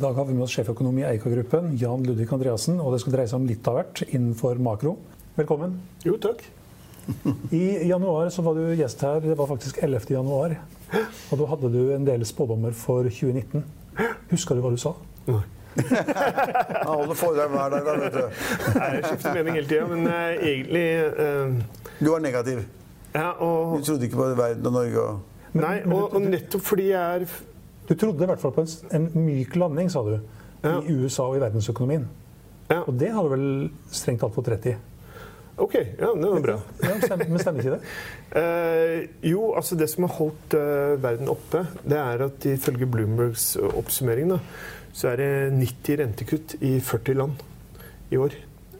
I dag har vi med oss sjeføkonom i Eika-gruppen, Jan Ludvig Andreassen. Og det skal dreie seg om litt av hvert innenfor makro. Velkommen. Jo, takk. I januar så var du gjest her. Det var faktisk 11. januar. Og da hadde du en del spådommer for 2019. Husker du hva du sa? Nei. Han holder foredrag hver dag, da, vet du. Jeg skifter mening hele tida, men uh, egentlig uh... Du var negativ. Ja, Du trodde ikke på verden og Norge og Nei, og, og nettopp fordi jeg er Du trodde i hvert fall på en, en myk landing, sa du, Ja. i USA og i verdensøkonomien. Ja, Og det har du vel strengt tatt fått rett i? OK. Ja, det var bra. Ja, men stemmer ikke det? Eh, jo, altså det som har holdt uh, verden oppe, det er at ifølge Bloombergs oppsummering, da, så er det 90 rentekutt i 40 land i år.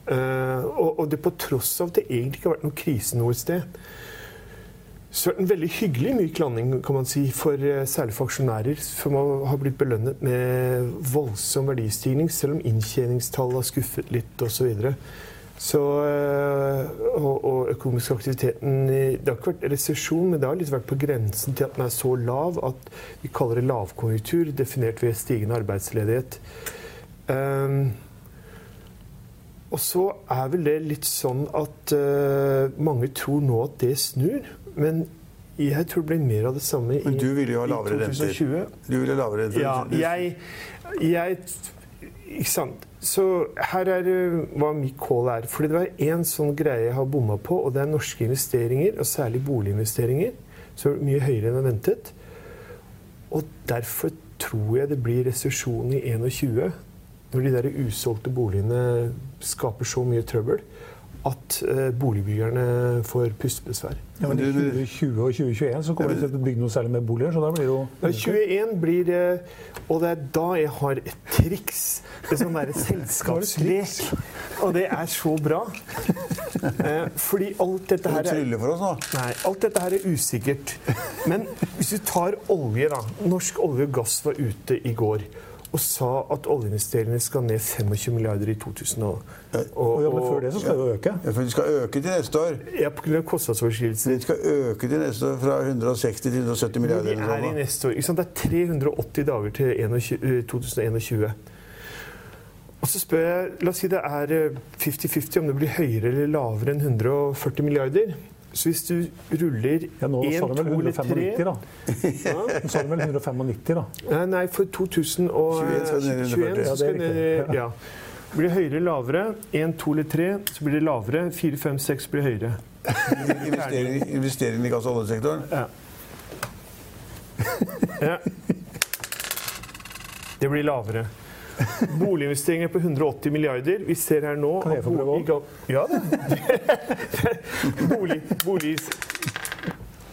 Uh, og, og det på tross av at det egentlig ikke har vært noen krise noe sted. Så en veldig hyggelig myk landing kan man si, for eh, særlig for aksjonærer, som har har blitt belønnet med voldsom verdistigning, selv om inntjeningstallet har skuffet litt osv. Så, så, eh, og, og økonomisk aktiviteten Det har ikke vært resesjon, men det har litt vært på grensen til at den er så lav at vi kaller det lavkonjunktur, definert ved stigende arbeidsledighet. Um, og så er vel det litt sånn at uh, mange tror nå at det snur, men jeg tror det blir mer av det samme i, Men du ville jo ha lavere renter. Du ville lavere renter. Ja, jeg, jeg Ikke sant. Så her er det hva mitt call er. Fordi det var én sånn greie jeg har bomma på, og det er norske investeringer, og særlig boliginvesteringer, som er mye høyere enn jeg ventet. Og derfor tror jeg det blir resesjon i 2021, når de der usolgte boligene skaper så mye trøbbel at eh, boligbyggerne får pustebesvær. Ja, men I 2020 og 2021 så kommer det til å bygge noe særlig med boliger, så da blir det jo Ja, 21 blir det Og det er da jeg har et triks. Et sånn derre selskapslek. Og det er så bra. Eh, fordi alt dette her du er trylle for oss nå? Nei, alt dette her er usikkert. Men hvis du tar olje, da. Norsk olje og gass var ute i går og sa at oljeinvesteringene skal ned 25 milliarder i 2000. Og, Og ja, men før det så skal det jo øke. Ja, for de skal øke til neste år. Ja, av kostnadsoverskridelser. De skal øke til neste år fra 160 til 170 Men milliarder. de er i neste år. Ikke sant? Det er 380 dager til 21, eh, 2021. Og så spør jeg, La oss si det er eh, 50-50 om det blir høyere eller lavere enn 140 milliarder. Så hvis du ruller Ja, nå 1, 2 eller 195, 3 da. Nå sa du vel 195, da. Nei, Nei, for 2021 21 skal det ned i 140. så skal Ja, det ja. Blir det høyere eller lavere? 1, 2 eller 3, så blir det lavere. 4, 5, 6 blir høyere. Investering, investering i gass- og oljesektoren. Ja. ja. Det blir lavere. Boliginvesteringer på 180 milliarder. Vi ser her nå Kan jeg få prøve bolig- Ja da. Bolig, bolig,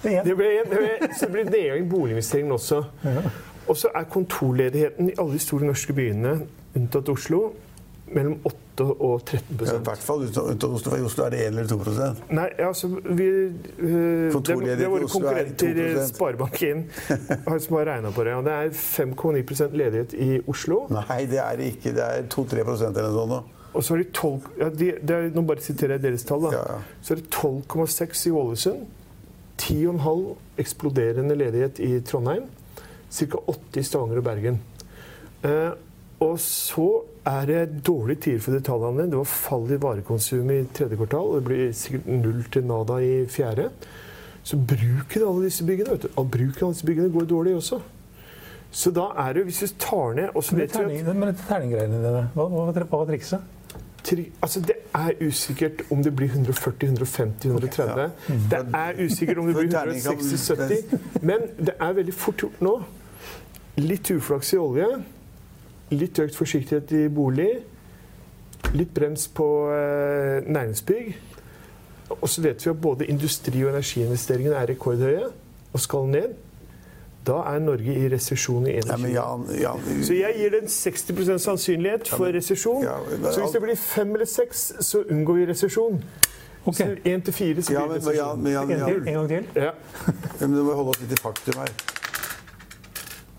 Det det ble, det ble, så blir det nedgang i boliginvesteringen også. Og så er kontorledigheten i alle de store norske byene, unntatt Oslo, mellom 8 og 13 Ja, I hvert fall utenfor Oslo. Er det 1 eller 2 Nei, altså vi, øh, det, det er våre er konkurrenter 2%. Sparebank1 som har regna på det. Og det er 5,9% ledighet i Oslo. Nei, det er det ikke. Det er 2-3% eller noe sånt. Og så har de 12 ja, de, det er, Nå bare siterer jeg deres tall. da. Ja, ja. Så er det 12,6 i Ålesund. 10,5 eksploderende ledighet i Trondheim. Ca. 80 i Stavanger og Bergen. Eh, og så er det dårlige tider for detaljhandelen. Det var fall i varekonsum i tredje kvartal. og Det blir sikkert null til nada i fjerde. Så bruken av alle disse byggene vet du, og bruken av disse byggene går dårlig også. Så da er det, hvis du tar ned og så vet vi at terning- men terninggreiene dine, hva, hva, var- hva var trikset? Altså, det er usikkert om det blir 140, 150, 130. Det er usikkert om det blir For terning kan- 160-70. Men det er veldig fort gjort nå. Litt uflaks i olje. Litt økt forsiktighet i bolig. Litt brems på eh, næringsbygg. Og så vet vi at både industri- og energiinvesteringene er rekordhøye og skal ned. Da er Norge i resesjon i Ja, 21. Ja, ja, Så jeg gir det en 60% sannsynlighet for resesjon. ja, Så hvis det blir fem eller seks, så unngår vi resesjon. Okay. Så én til fire, så blir det resesjon. En, Jan, til, en gang til? Ja. men du må holde oss litt i faktum her.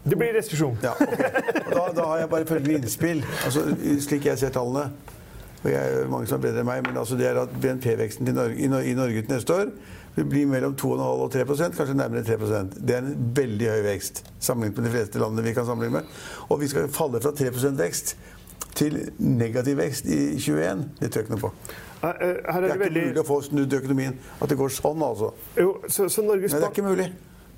Det blir restriksjon. Ja, okay. Da, da har jeg bare følgende innspill. Altså, slik jeg ser tallene, og jeg er mange som er bedre enn meg, men altså det er at BNP-veksten i, i Norge til neste år vil blir mellom 2,5 og 3% kanskje nærmere 3% Det er en veldig høy vekst sammenlignet med de fleste landene vi kan sammenligne med. Og vi skal falle fra 3 vekst til negativ vekst i 21. Det tror jeg ikke noe på. Her er det, Det er ikke veldig mulig å få snudd økonomien. At det går sånn, altså. Jo, så, så Norges Nei, det er ikke mulig.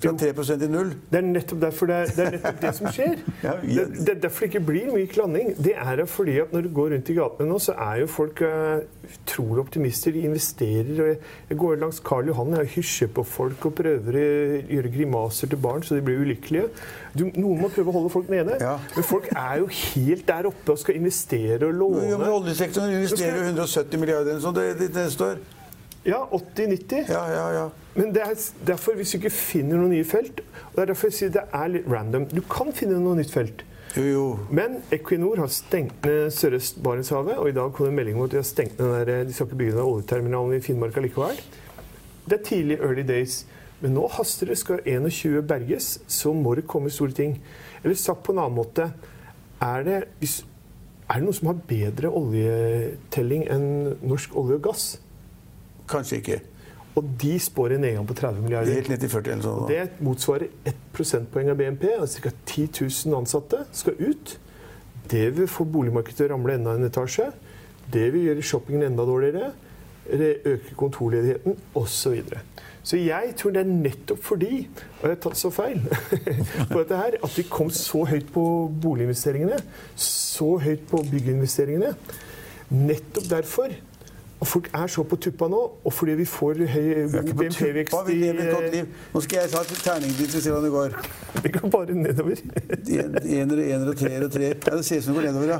Fra 3 til null. Det er nettopp derfor det er, det er nettopp det som skjer. Ja, Det, ja. det er derfor det ikke blir myk landing. Det er fordi at når du går rundt i gatene nå, så er jo folk uh, utrolig optimister. De investerer. og jeg, jeg går langs Karl Johan og hysjer på folk og prøver å gjøre grimaser til barn så de blir ulykkelige. Du, noen må prøve å holde folk nede. Ja. Men folk er jo helt der oppe og skal investere og låne. Jo, men oljesektoren investerer jo 170 milliarder eller noe det neste år. Ja, 80-90. Ja, ja, ja. Men det er derfor, hvis du ikke finner noe nye felt og Det er derfor jeg sier det er litt random. Du kan finne noe nytt felt. Jo, jo. Men Equinor har stengt ned Sørøst-Barentshavet, og i dag kom det en melding om at de har stengt ned den der, de skal ikke bygge ned oljeterminalen i Finnmark allikevel. Det er tidlig early days. Men nå haster det. Skal 21 berges, så må det komme store ting. Eller sagt på en annen måte Er det, er det noen som har bedre oljetelling enn norsk olje og gass? Kanskje ikke. Og de spår en nedgang på 30 milliarder. Helt ned til 40 eller sånn. Det motsvarer 1 prosentpoeng av BNP. altså Ca. 10 000 ansatte skal ut. Det vil få boligmarkedet til å ramle enda en etasje. Det vil gjøre shoppingen enda dårligere. Det øker kontorledigheten osv. Så, så jeg tror det er nettopp fordi og jeg har tatt så feil på dette her, at vi kom så høyt på boliginvesteringene, så høyt på bygginvesteringene. Nettopp derfor at folk er så på tuppa nå, og fordi vi får høy BNP-vekst tuppa, vi lever et godt i liv. Nå skal jeg ta terningen din og se hvordan det går. Det går bare nedover. En- Enere, enere, treer og treer. Ja, det ser ut som det går nedover, ja.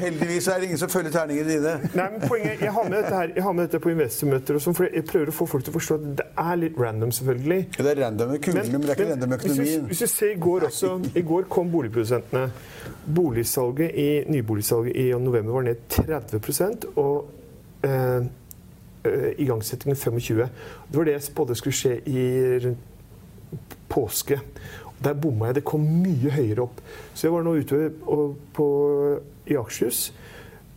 Heldigvis er det ingen som følger terningene dine. Nei, men poenget, Jeg har med dette, her, jeg har med dette på investormøter, og sånn, for jeg prøver å få folk til å forstå at det er litt random, selvfølgelig. Ja, Det er random med kulene, men det er ikke random med økonomien. hvis du ser i går også I går kom boligprodusentene. Boligsalget i, Nyboligsalget i november var ned 30% og eh, eh, igangsettingen 25 Det var det jeg spådde skulle skje i påske. Der bomma jeg. Det kom mye høyere opp. Så jeg var nå ute og, på, i Akershus.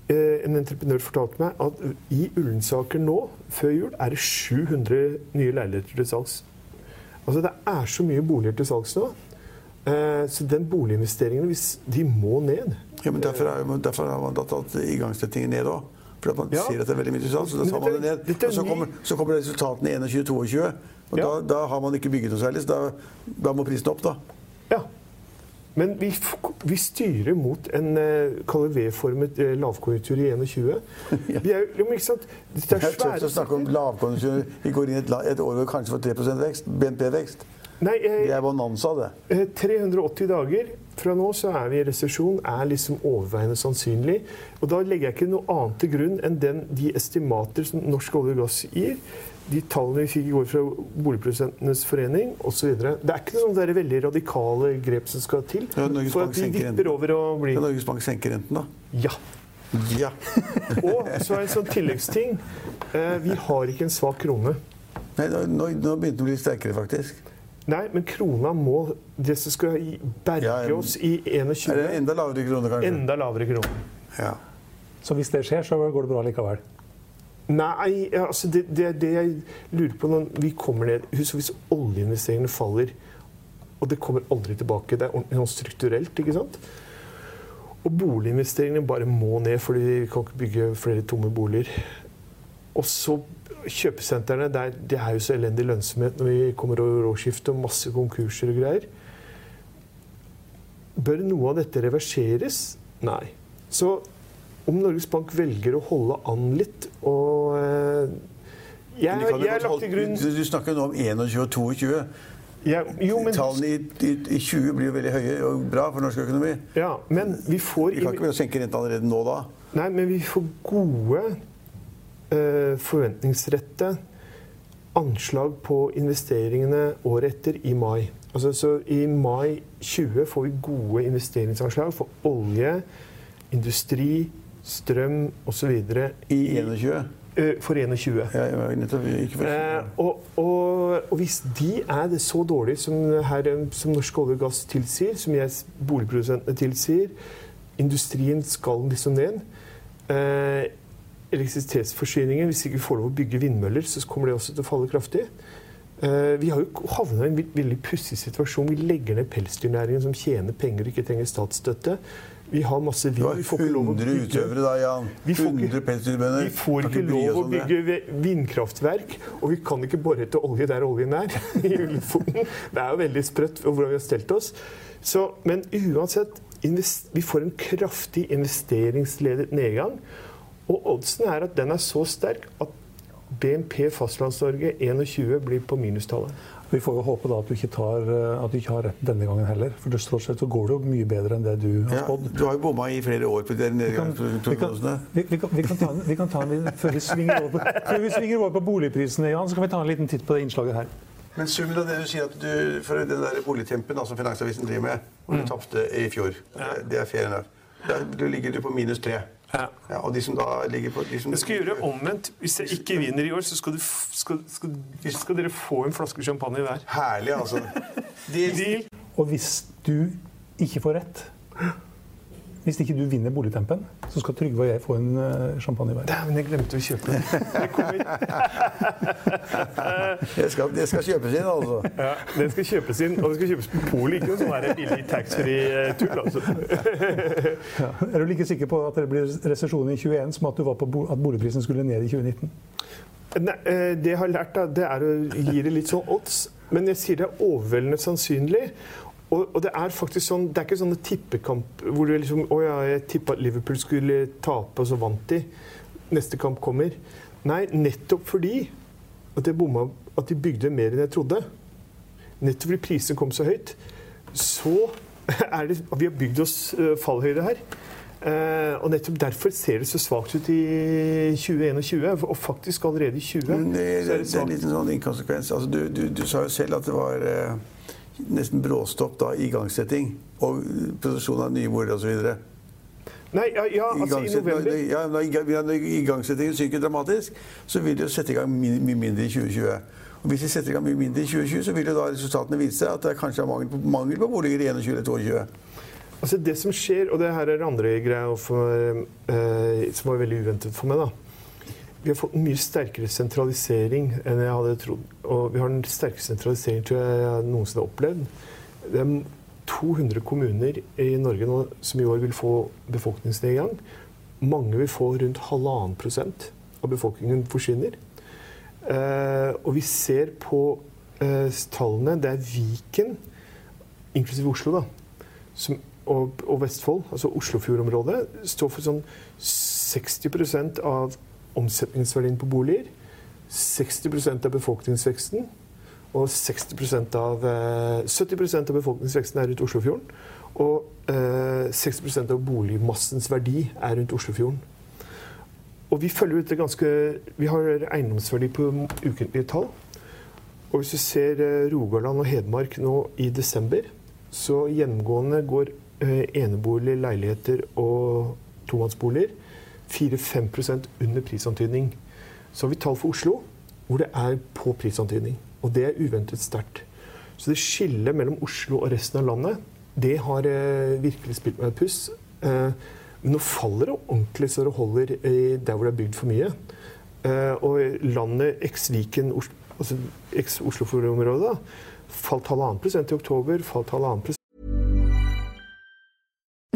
Eh, En entreprenør fortalte meg at i Ullensaker nå, før jul, er det 700 nye leiligheter til salgs. Altså Det er så mye boliger til salgs nå. Eh, Så den boliginvesteringen, de må ned. Ja, men derfor, er, derfor tatt igangsettingen ned òg. For man Ja. ser at det er veldig mye substans, så da tar man det ned. Og så kommer, så kommer resultatene i 21-22, og Ja. da, da har man ikke bygget noe særlig. Så da, da må prisen opp, da. Ja. Men vi, vi styrer mot en uh, V-formet eh, lavkonjunktur i 21. Vi er, ikke sant? Det er tøft å snakke om lavkonjunktur. Vi går inn i et, et år hvor kanskje får 3% vekst. BNP-vekst. Nei, eh, Det er bonanza, det. Eh, 380 dager fra nå så er vi i resesjon, er liksom overveiende sannsynlig. Og da legger jeg ikke noe annet til grunn enn den, de estimater som Norsk olje og gass gir. De tallene vi fikk i går fra Boligprodusentenes forening osv. Det er ikke noen sånne veldig radikale grep som skal til Ja, for at vi vipper over og blir ja, Norges Bank senker renten, da? Ja. Ja. Og så er det en sånn tilleggsting. Eh, vi har ikke en svak krone. Nei, nå, nå nå begynte det å bli sterkere, faktisk. Nei, men krona må Det som skal berge Ja, en- oss i Er det enda lavere kroner, kanskje? enda lavere krone. Ja. Så hvis det skjer, så går det bra likevel. Nei, altså det, det er det jeg lurer på når vi kommer ned Husk hvis oljeinvesteringene faller, og det kommer aldri tilbake. Det er sånn strukturelt, ikke sant? Og boliginvesteringene bare må ned, fordi vi kan ikke bygge flere tomme boliger. Og så kjøpesentrene. Det er, det er jo så elendig lønnsomhet når vi kommer over årsskiftet, og masse konkurser og greier. Bør noe av dette reverseres? Nei. Så om Norges Bank velger å holde an litt og eh, jeg, jeg har lagt til grunn du, du snakker nå om 21 og 22. Ja, Jo, men, Tallene i, i, i 20 blir jo veldig høye og bra for norsk økonomi. ja, men vi får Vi kan ikke senke renta allerede nå da. Nei, men vi får gode forventningsrette anslag på investeringene året etter i mai. Altså, så I mai 20 får vi gode investeringsanslag for olje, industri, strøm osv. I 21. eh, for 21. Ja, ja, nettopp. For, Eh, og, og, og hvis de er det så dårlige som, her, eh, som Norsk olje og gass tilsier, som jeg, boligprodusentene tilsier, industrien skal liksom ned, eh, elektrisitetsforsyningen, hvis ikke vi får lov å bygge vindmøller, så kommer det også til å falle kraftig. Eh, vi har jo havna i en veldig pussig situasjon. Vi legger ned pelsdyrnæringen, som tjener penger og ikke trenger statsstøtte. Vi har masse vind. Vi får ikke lov å 100 bygge- utøvere da, Jan. Vi får ikke- 100 pelsdyrbønder. Vi får ikke lov å bygge vindkraftverk, og vi kan ikke bore etter olje der oljen er. i Ulfoten. Det er jo veldig sprøtt hvordan vi har stelt oss. Så, men uansett, vi får en kraftig investeringsledet nedgang. Og oddsen er at den er så sterk at BNP Fastlands-Norge 21 blir på minustallet. Vi får jo håpe da at du ikke, tar, eh, at du ikke har rett denne gangen heller. For det slår seg så går det jo mye bedre enn det du har Ja, du har jo bomma i flere år på de Vi vi, kan, nedgangsprognosene. vi, vi, vi, vi kan ta en Før vi svinger over på, før vi svinger over på boligprisene, Jan, så kan vi ta en liten titt på det innslaget her. Men summen av det du sier at du, for den der boligtempen da, som Finansavisen driver med, hvor Mm. du tapte i fjor, det er fair enough. Der du ligger du på minus tre. Ja. Ja, og de som da ligger på de som, Jeg skal gjøre omvendt. Hvis jeg ikke vinner i år, så skal, du, skal, skal, skal dere få en flaske champagne hver. Herlig, altså. De, Deal. Og hvis du ikke får rett Hvis ikke du vinner boligtempen, så skal Trygve og jeg få en eh, champagne hver. Dæven, jeg glemte å kjøpe den. Det skal, det skal kjøpes inn, altså. Ja, den skal kjøpes inn, og den skal kjøpes på polet. Ikke noe sånn billig taxfree-tull. Altså. Ja. Er du like sikker på at det blir resesjon i 21 som at du var på bo at boligprisen skulle ned i 2019? Nei, eh, det jeg har lært, da, det er å gi det litt sånn odds. Men jeg sier det er overveldende sannsynlig. Og, og det er faktisk sånn, det er ikke sånne tippekamp hvor du liksom Å ja, jeg tippa at Liverpool skulle tape, og så vant de. Neste kamp kommer. Nei, nettopp fordi at, bomma, at de bygde mer enn jeg trodde. Nettopp fordi prisene kom så høyt. Så er det Vi har bygd oss eh, fallhøyde her. Uh, og nettopp derfor ser det så svakt ut i 2021, og faktisk allerede i 20. Det, det, det er en liten sånn inkonsekvens. Altså, du, du, du sa jo selv at det var eh, nesten bråstopp da, i igangsetting og produksjon av nye boliger osv. Nei, ja, ja altså i november. Ja, når igangsettingen synker dramatisk, så vil det jo sette i gang mye, mye mindre i 2020. Og Hvis de setter i gang mye mindre i 2020, så vil jo da resultatene vise at det kanskje er mangel på, mangel på boliger i 21 eller 22. Altså Det som skjer, og det her er andre greia for, eh, som var veldig uventet for meg, da. Vi har fått en mye sterkere sentralisering enn jeg hadde trodd. Og vi har den sterkeste sentraliseringen tror jeg jeg noensinne har opplevd. Det er 200 kommuner i Norge nå som i år vil få befolkningsnedgang. Mange vil få rundt halvannen prosent av befolkningen forsvinner. Eh, og vi ser på eh, tallene Det er Viken, inklusiv Oslo, da, som, og, og Vestfold, altså Oslofjordområdet, står for sånn 60% av omsetningsverdien på boliger. 60% av befolkningsveksten. Og 60 av, eh, 70% av befolkningsveksten er rundt Oslofjorden. Og eh, 60 av boligmassens verdi er rundt Oslofjorden. Og vi følger dette ganske Vi har eiendomsverdi på ukentlige tall. Og hvis du ser eh, Rogaland og Hedmark nå i desember, så gjennomgående går eh, enebolig, leiligheter og tomannsboliger 4-5% under prisantydning. Så har vi tall for Oslo, hvor det er på prisantydning. Og det er uventet sterkt. Så det skillet mellom Oslo og resten av landet, det har eh, virkelig spilt meg et puss. Eh, men nå faller det ordentlig så det holder eh, der hvor det er bygd for mye. Eh, og landet eks-Viken, altså eks-Oslofjordområdet, falt halvannen prosent i oktober, falt halvannen prosent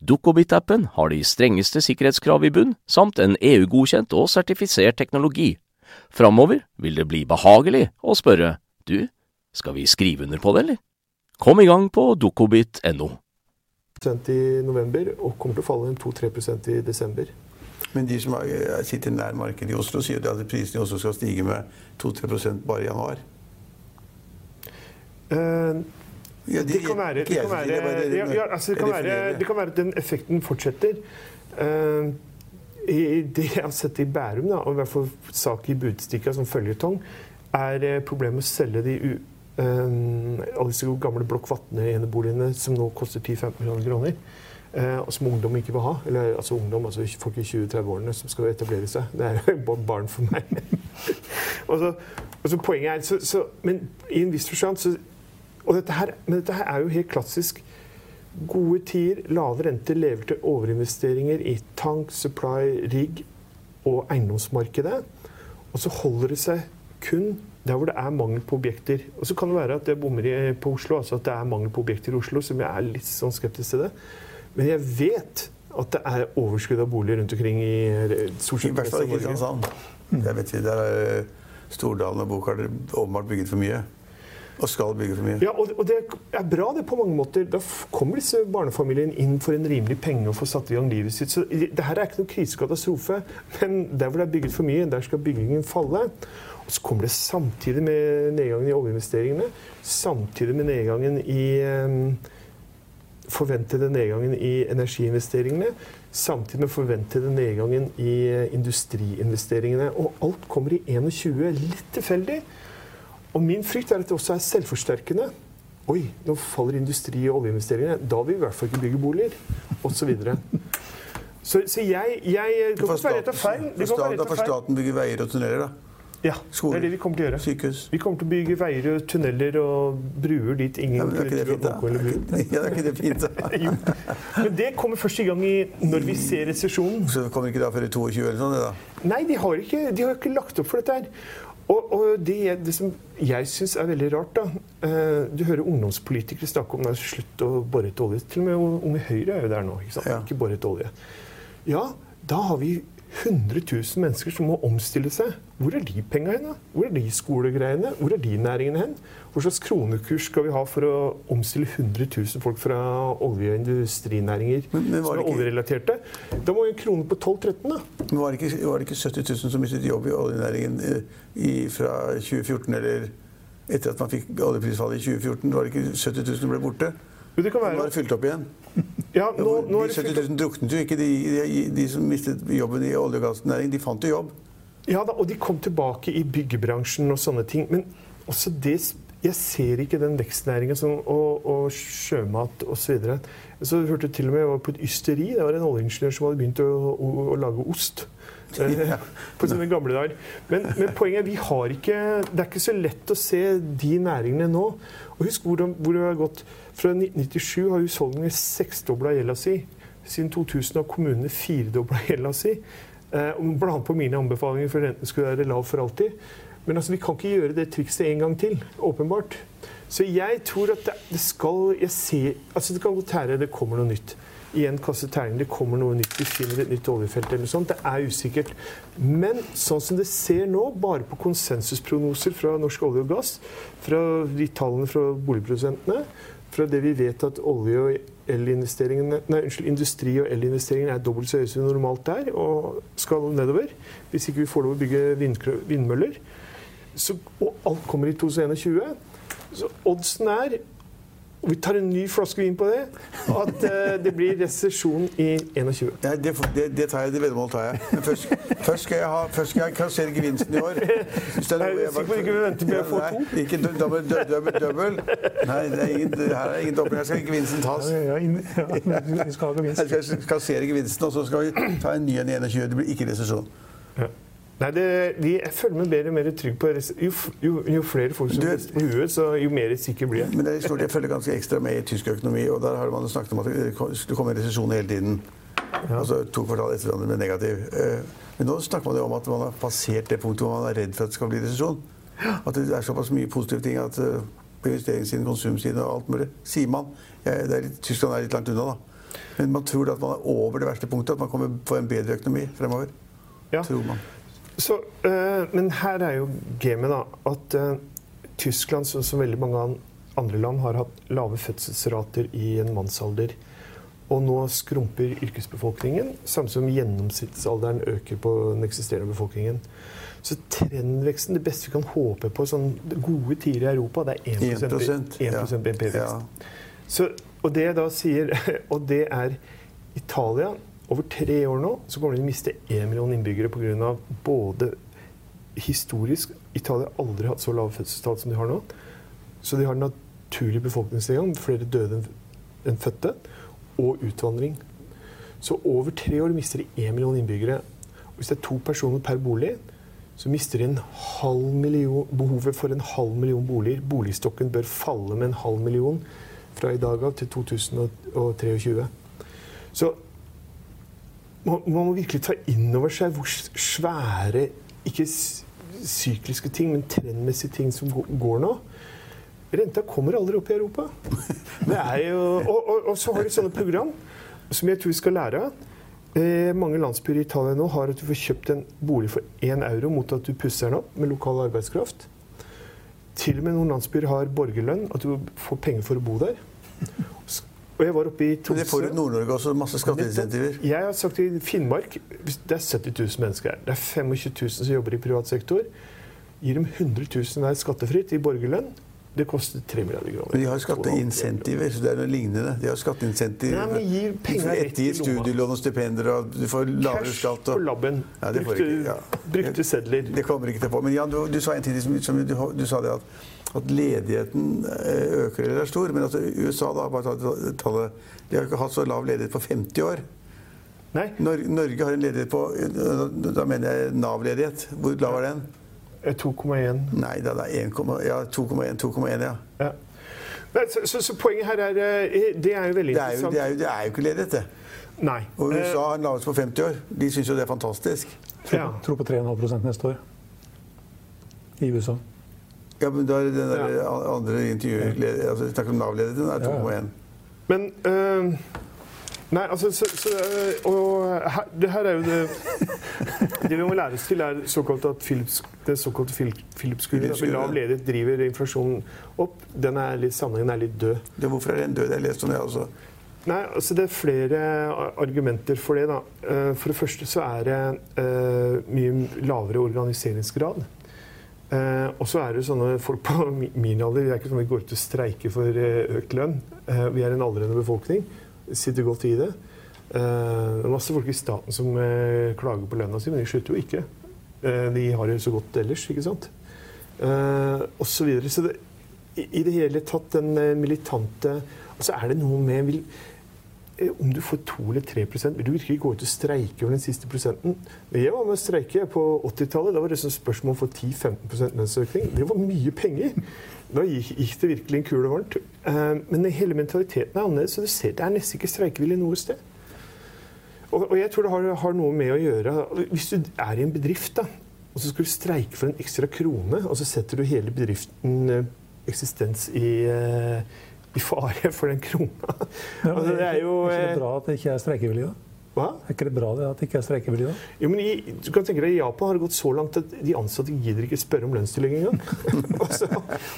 Dukkobit-appen har de strengeste sikkerhetskrav i bunn, samt en EU-godkjent og sertifisert teknologi. Framover vil det bli behagelig å spørre du, skal vi skrive under på det, eller? Kom i gang på dukkobit.no. i november og kommer til å falle en 2-3% i desember. Men de som er- sitter nær markedet i Oslo, sier at prisene i Oslo skal stige med 2-3% bare i januar. Eh, Ja, de- det kan være, det kan være, ja, altså det, kan være, det kan være at den effekten fortsetter. Uh, i det jeg har sett i Bærum, da, og i hvert fall sak i Budstikka som føljetong, er eh, problemet med å selge de u, eh, alle disse gamle blokk Vatne-eneboligene som nå koster 10-15 millioner kroner. og som ungdom ikke vil ha. Eller altså ungdom, altså folk i 20-30-årene som skal etablere seg. Det er jo barn for meg. og så, og så poenget er så, så, Men i en viss forstand så dette her, Men dette her er jo helt klassisk. Gode tider, lave renter lever til overinvesteringer i tank, supply, rigg og eiendomsmarkedet. Og så holder det seg kun der hvor det er mangel på objekter. Og så kan det være at jeg bommer på Oslo, altså at det er mangel på objekter i Oslo, som jeg er litt sånn skeptisk til det. Men jeg vet at det er overskudd av boliger rundt omkring i eh, stort I sett hvert fall i. Kristiansand. Det vet vi, der er Stordalen og Bokarter åpenbart bygget for mye. Og skal bygge for mye. Ja, og, og det er bra det på mange måter. Da kommer disse barnefamiliene inn for en rimelig penge og får satt i gang livet sitt. Så det her er ikke noen krisekatastrofe, men der hvor det er bygget for mye, der skal byggingen falle. Og så kommer det samtidig med nedgangen i oljeinvesteringene, samtidig med nedgangen i forventede nedgangen i energiinvesteringene, samtidig med forventede nedgangen i eh, industriinvesteringene. Og alt kommer i 21, litt tilfeldig. Og min frykt er at det også er selvforsterkende. Oi, nå faller industri- og oljeinvesteringene. Da vil vi i hvert fall ikke bygge boliger. Og så videre. Så, jeg, jeg Det kan være rett og feil. Det Da får staten bygge veier og tunneler, da. Ja, det er det vi kommer til å gjøre. Sykehus. Vi kommer til å bygge veier og tunneler og bruer dit ingen Ja, men er ikke det fint, da? Ja, det er ikke det fint, da? Jo. Men det kommer først i gang i når vi ser resesjonen. Så det kommer ikke da før i 22 eller sånn, det da? Nei, de har ikke, de har ikke lagt opp for dette her. Og, og det, det som jeg syns er veldig rart, da eh, Du hører ungdomspolitikere snakke om det er slutt å bore etter olje. Til og med Unge Høyre er jo der nå. ikke sant? Ja. Ikke bore etter olje. Ja, da har vi 100 000 mennesker som må omstille seg. Hvor er de penga hen? Hvor er de skolegreiene? Hvor er de næringene hen? Hva slags kronekurs skal vi ha for å omstille 100 000 folk fra olje- og industrinæringer Men- men som er ikke- oljerelaterte? Da må vi en krone på 12-13, da. Men var det, ikke, var det ikke 70 000 som mistet jobb i oljenæringen eh, i, fra 2014, eller etter at man fikk oljeprisfallet i 2014? Var det ikke 70 000 som ble borte? Men det kan være. er det fylt opp igjen. Ja, nå, nå de 70 000 druknet jo ikke. De, de, de som mistet jobben i olje- og gassnæringen, de fant jo jobb. Ja da, og de kom tilbake i byggebransjen og sånne ting. Men også det Jeg ser ikke den vekstnæringen som, og, og sjømat osv. Så, så hørte jeg til og med jeg var på et ysteri. Det var en oljeingeniør som hadde begynt å, å, å lage ost. Ja. på sine gamle dager. Men, men poenget er vi har ikke Det er ikke så lett å se de næringene nå. Og husk hvordan, hvor det har gått. Fra 1997 har husholdningene seksdobla gjelda si. Siden 2000 har kommunene firedobla gjelda si. Eh, blant på mine anbefalinger for renten skulle være lav for alltid. Men altså, vi kan ikke gjøre det trikset en gang til. Åpenbart. Så jeg tror at det, det skal jeg ser, altså Det kan godt hende det kommer noe nytt. Igjen kaste terning det kommer noe nytt. Vi finner et nytt oljefelt eller noe sånt. Det er usikkert. Men sånn som det ser nå, bare på konsensusprognoser fra Norsk olje og gass, fra de tallene fra boligprodusentene, fra det vi vet at olje- og elinvesteringene, nei, unnskyld, industri- og elinvesteringene er dobbelt så høye som normalt er, og skal nedover hvis ikke vi får lov å bygge vindmøller. Så, og alt kommer i 2021. Så oddsen er og vi tar en ny flaske vin på det. At uh, det blir resesjon i 21. Ja, det, det, det tar jeg, det veddemålet tar jeg. Men først, først, skal jeg ha, først skal jeg kassere gevinsten i år. Hvis det Er noe jeg du ikke vente med å få to? Ikke dobbel, dobbel, dobbel. Nei, det er ingen, her er ingen dobbel. Her skal gevinsten tas. Ja, ja, ja, vi skal ha gevinst. Jeg skal kassere gevinsten, og så skal vi ta en ny en i 21. Det blir ikke resesjon. Nei, det, de, Jeg føler meg bedre og mer trygg på det. jo, jo, jo flere folk som rister på huet, så jo mer sikker blir jeg. Men det er stort, jeg følger ganske ekstra med i tysk økonomi, og der har man jo snakket om at det skulle komme en resesjon hele tiden. Altså to kvartal etter hverandre med negativ. Eh, Men nå snakker man jo om at man har passert det punktet hvor man er redd for at det skal bli resesjon. At det er såpass mye positive ting at eh, på investeringssiden, konsumsiden og alt mulig, sier man. Ja, det er litt, Tyskland er litt langt unna, da. Men man tror at man er over det verste punktet, at man kommer få en bedre økonomi fremover. Ja. Tror man. Så, øh, men her er jo gamet, da. At øh, Tyskland, som, som veldig mange andre land, har hatt lave fødselsrater i en mannsalder. Og nå skrumper yrkesbefolkningen, samtidig som gjennomsnittsalderen øker på den eksisterende befolkningen. Så trendveksten, det beste vi kan håpe på sånn gode tider i Europa, det er 1, 1%, 1 BNP-vekst. Ja. Og det jeg da sier, og det er Italia Over tre år nå så kommer de til å miste én million innbyggere pga. både historisk Italia har aldri hatt så lave fødselstall som de har nå. Så de har naturlig befolkningsnedgang, flere døde enn fødte, og utvandring. Så over tre år mister de én million innbyggere. Og hvis det er to personer per bolig, så mister de en halv million, behovet for en halv million boliger. Boligstokken bør falle med en halv million fra i dag av til 2023. Så man, man må virkelig ta inn over seg hvor svære, ikke sykliske ting, men trendmessige ting som går nå. Renta kommer aldri opp i Europa. Det er jo, og, og, og så har de sånne program som jeg tror vi skal lære av. Eh, mange landsbyer i Italia nå har at du får kjøpt en bolig for én euro mot at du pusser den opp med lokal arbeidskraft. Til og med noen landsbyer har borgerlønn, at du får penger for å bo der. Og jeg var oppe i Men det får du Nord-Norge også masse skatteinsentiver. Jeg har sagt i Finnmark det er 70 000 mennesker her. Det er 25 000 som jobber i privat sektor. Gir dem 100 000 er skattefritt i borgerlønn. Det koster 3 milliarder kroner. Men de har skatteinsentiver, så det er noe lignende. De har skatteinsentiver. Nei, men gir penger rett i lomma. studielån og stipender, og du får lavere Cash skatt. på Og... labben. Ja, brukte, ikke- ja. brukte sedler. Det kommer ikke til på. Men Jan, du, du sa en ting som, som du, du sa det at, at ledigheten eh, øker eller er stor. Men altså, USA da, bare ta tallet, de har ikke hatt så lav ledighet på 50 år. Nei, Nor Norge har en ledighet på Da mener jeg Nav-ledighet. Hvor lav er den? Eh, 2,1. Nei, da, det er 1,1, ja, 2,1, 2,1, ja. Ja. Nei, så, så, så poenget her er eh, Det er jo veldig Det er jo, interessant. det er jo, det er jo ikke ledighet, det. Nei. Og Eh, USA har den laveste på 50 år. De syns jo det er fantastisk. Tror, Ja. tror på 3,5% neste år. I USA. Ja, men da er det den der Ja. andre intervjuet altså, Vi snakker om Nav-ledigheten, er Ja, ja. 2,1. Men øh, Nei, altså så, så, øh, Og her, det her er jo det Det vi må lære oss til, er såkalt at Philips, den såkalte Phil- Philips-kurven. Med lav ledighet driver inflasjonen opp. Den er litt, sammenhengen er litt død. Det, hvorfor er den død? Jeg leste om det også. Nei, altså Det er flere argumenter for det. da. Eh, For det første så er det uh, mye lavere organiseringsgrad. Uh, og så er det sånne folk på min alder Det er ikke sånn at vi går ut og streiker for økt lønn. Uh, vi er en aldrende befolkning. Sitter godt i det. Eh, det er masse folk i staten som eh, klager på lønna si, men de slutter jo ikke. Eh, de har det så godt ellers, ikke sant. Og så videre. Så det, i, det hele tatt den militante Altså er det noe med Om du får 2 eller 3 vil du virkelig gå ut og streike over den siste prosenten? Jeg var med å streike på 80-tallet. Da var det sånn spørsmål om å få 10-15% lønnsøkning. Det var mye penger. Da gikk, det virkelig en kule varmt. Eh, men hele mentaliteten er annerledes. Så du ser, det er nesten ikke streikevilje noe sted. Og, jeg tror det har, har noe med å gjøre Hvis du er i en bedrift, da, og så skal du streike for en ekstra krone, og så setter du hele bedriften eh, eksistens i, eh, i fare for den krona. Ja, altså, det er jo ikke det eh, bra at det ikke er streikevilje, da? Hva? Er ikke det bra det at det ikke er streikevilje, da? Jo, men i, du kan tenke deg, I Japan har det gått så langt at de ansatte gidder ikke spørre om lønnstillegg engang. og,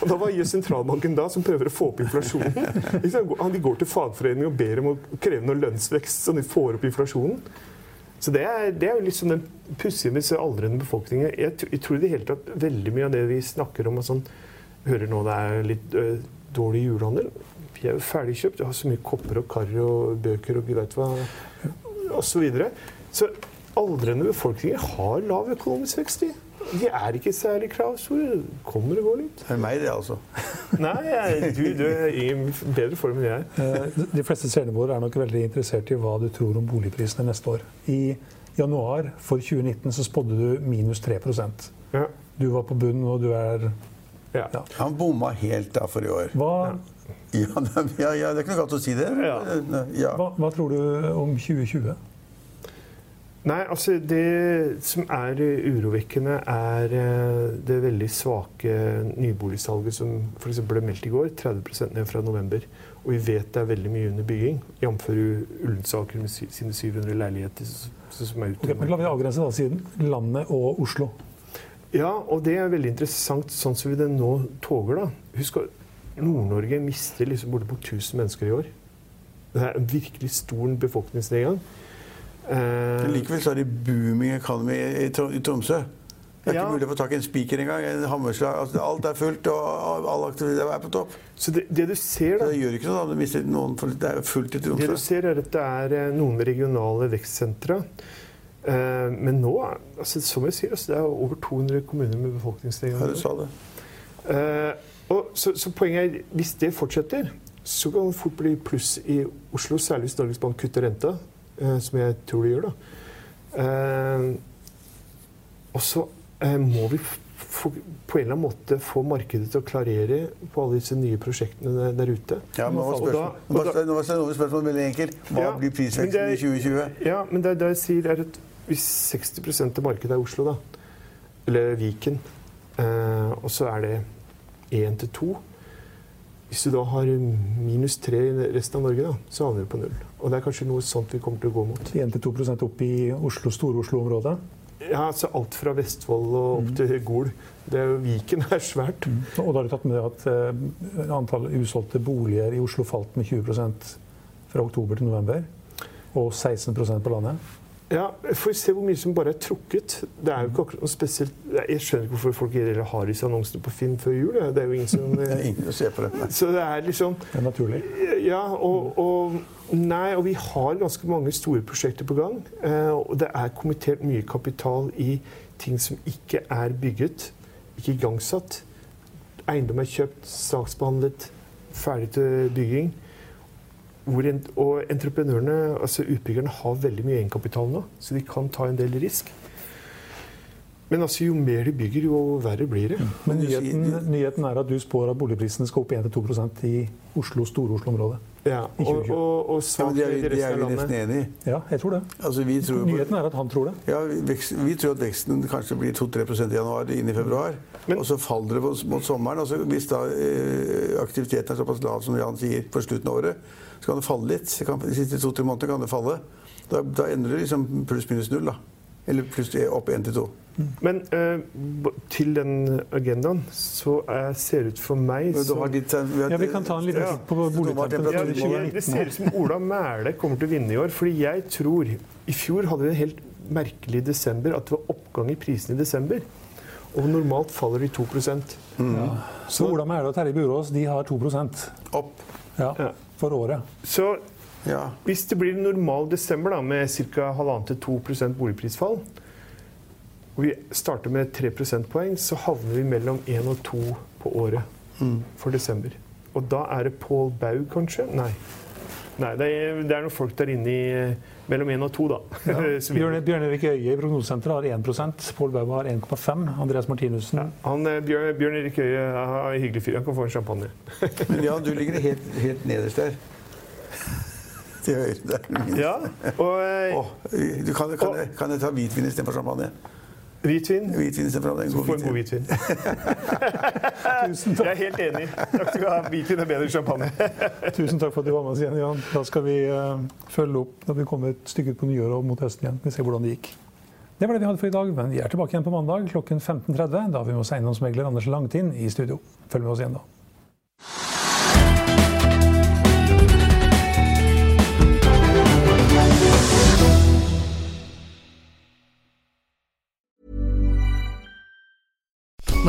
og da var jo sentralbanken da som prøver å få opp inflasjonen. De går til fagforeningen og ber om å kreve noe lønnsvekst, så de får opp inflasjonen. Så det er, det er jo liksom den pussige med aldrende befolkningen. Jeg, jeg tror i det hele tatt veldig mye av det vi snakker om og sånn, Hører nå det er litt ø, dårlig julehandel. Vi er jo ferdigkjøpt. Jeg har så mye kopper og kar og bøker og gud veit hva og så videre. Så aldrende befolkninger har lav økonomisk vekst. i. De er ikke særlig kravstore. Kommer og går litt. Det er meg, det, altså. Nei, jeg, du, du er i bedre form enn jeg. Eh, De fleste seerne våre er nok veldig interessert i hva du tror om boligprisene neste år. I januar for 2019 så spådde du minus 3 Ja. Du var på bunnen, og du er Ja. Ja. Han bomma helt da for i år. Hva, Ja, det, ja, ja, det er ikke noe galt å si det. Ja. Ja. hva, hva tror du om 2020? Nei, altså det som er urovekkende, er eh, det veldig svake nyboligsalget som f.eks. ble meldt i går. 30% ned fra november. Og vi vet det er veldig mye under bygging. Jf. Ullensaker med sine 700 leiligheter som er ute. Okay, men La vi avgrense da siden landet og Oslo. Ja, og det er veldig interessant sånn som vi det nå toger. da. Husk at Nord-Norge mister liksom bortimot 1000 mennesker i år. Det er en virkelig stor befolkningsnedgang. Eh, likevel så er det booming economy i, i Tromsø. Det er Ja. ikke mulig å få tak i en spiker engang. En hammerslag. Altså, alt er fullt, og all aktivitet er på topp. så det, det du ser, Så det gjør ikke noe om du mister noen, for det er fullt i Tromsø. Det du ser er at det er eh, noen regionale vekstsentra. Eh, Men nå, altså, som jeg sier, altså, det er over 200 kommuner med Ja, befolkningsnedgang. det. Eh, så, så poenget er, hvis det fortsetter, så kan det fort bli pluss i Oslo, særlig hvis Norges Bank kutter renta, eh, som jeg tror de gjør. da. Eh, og så må vi få, på en eller annen måte få markedet til å klarere på alle disse nye prosjektene der- ute. Ja, men nå Og da- spørsmålet, og da- nå var Stein spørsmål veldig enkelt. Hva Ja, blir prisveksten i 2020? Ja, men det, det jeg sier er at hvis 60% av markedet er Oslo, da, eller Viken, eh, og så er det 1 til 2 Hvis du da har minus 3 i resten av Norge, da, så havner du på null. Og det er kanskje noe sånt vi kommer til å gå mot. 1-2% opp i Oslo, Stor-Oslo-området. Ja, altså Alt fra Vestfold og opp til Gol. Det er Viken er svært. Og da har du tatt med at eh, antall usolgte boliger i Oslo falt med 20% fra oktober til november. Og 16% på landet. Ja, Får vi se hvor mye som bare er trukket. Det er jo ikke akkurat noe spesielt Jeg skjønner ikke hvorfor folk heller har disse annonsene på Finn før jul. Det er jo ingen som Det er ingen å se på det. Så det er liksom Det er naturlig. Ja, og, og Nei, og vi har ganske mange store prosjekter på gang. Eh, og det er kommentert mye kapital i ting som ikke er bygget, ikke igangsatt. Eiendom er kjøpt, saksbehandlet, ferdig til bygging. Hvor en, og entreprenørene, altså utbyggerne, har veldig mye egenkapital nå, så de kan ta en del risk. Men altså, jo mer de bygger, jo verre blir det. Men nyheten, nyheten er at du spår at boligprisene skal opp 1-2% i Oslo, Stor-Oslo-området. Ja, I og, 2020. og, og Ja, det er, de er vi nesten enig i. Ja, jeg tror det. Altså, vi, tror Nyheten er at han tror det. ja, vekst, vi tror at veksten kanskje blir 2-3% i januar inn i februar. Men- og så faller det mot, mot sommeren. Altså, hvis da eh, aktiviteten er såpass lav som Jan sier, på slutten av året, så kan det falle litt. Kan, de siste to-tre månedene kan det falle. Da, da ender det liksom pluss-minus null. da. Eller pluss opp 1 til 2. Men uh, til den agendaen så er, ser det ut for meg som har ditt, vi har- Ja, Vi kan ta en liten Ja. på Ja, boligtemperaturen. ja, det- det, ser ut som Ola Mæle kommer til å vinne i år. Fordi jeg tror I fjor hadde vi en helt merkelig desember. At det var oppgang i prisene i desember. Og normalt faller de 2% Så Ola Mæle og Terje Burås de har 2 Opp. ja, Ja. For året. Så Ja. hvis det blir en normal desember da, med ca. 1,5-2 boligprisfall, og vi starter med 3 prosentpoeng, så havner vi mellom 1 og 2 på året for desember. Og da er det Pål Baug, kanskje? Nei. Nei, det er, det er noen folk der inne i mellom 1 og 2, da. Ja. Bjørn, Bjørn Erik Øye i Prognosesenteret har 1% Pål Baug har 1,5 Andreas Martinussen Han, eh, Bjørn, Bjørn Erik Øie er en hyggelig fyr. Han kan få en champagne. Men ja, du ligger helt, helt nederst der. Til høyre der. Ja, og oh, du kan, kan, jeg, kan jeg ta hvitvin istedenfor champagne? Hvitvin. Hvitvin istedenfor champagne. Du God en god hvitvin. hvitvin. Tusen takk, Jeg er helt enig. Takk skal du ha. Hvitvin er bedre enn champagne. tusen takk for at du var med oss igjen, Jan. Da skal vi uh, følge opp når vi kommer et stykke ut på nyåret og mot høsten igjen. Vi ser hvordan det gikk. Det var det vi hadde for i dag, men vi er tilbake igjen på mandag klokken 15.30. Da har vi med oss eiendomsmegler Anders Langtind i studio. Følg med oss igjen da.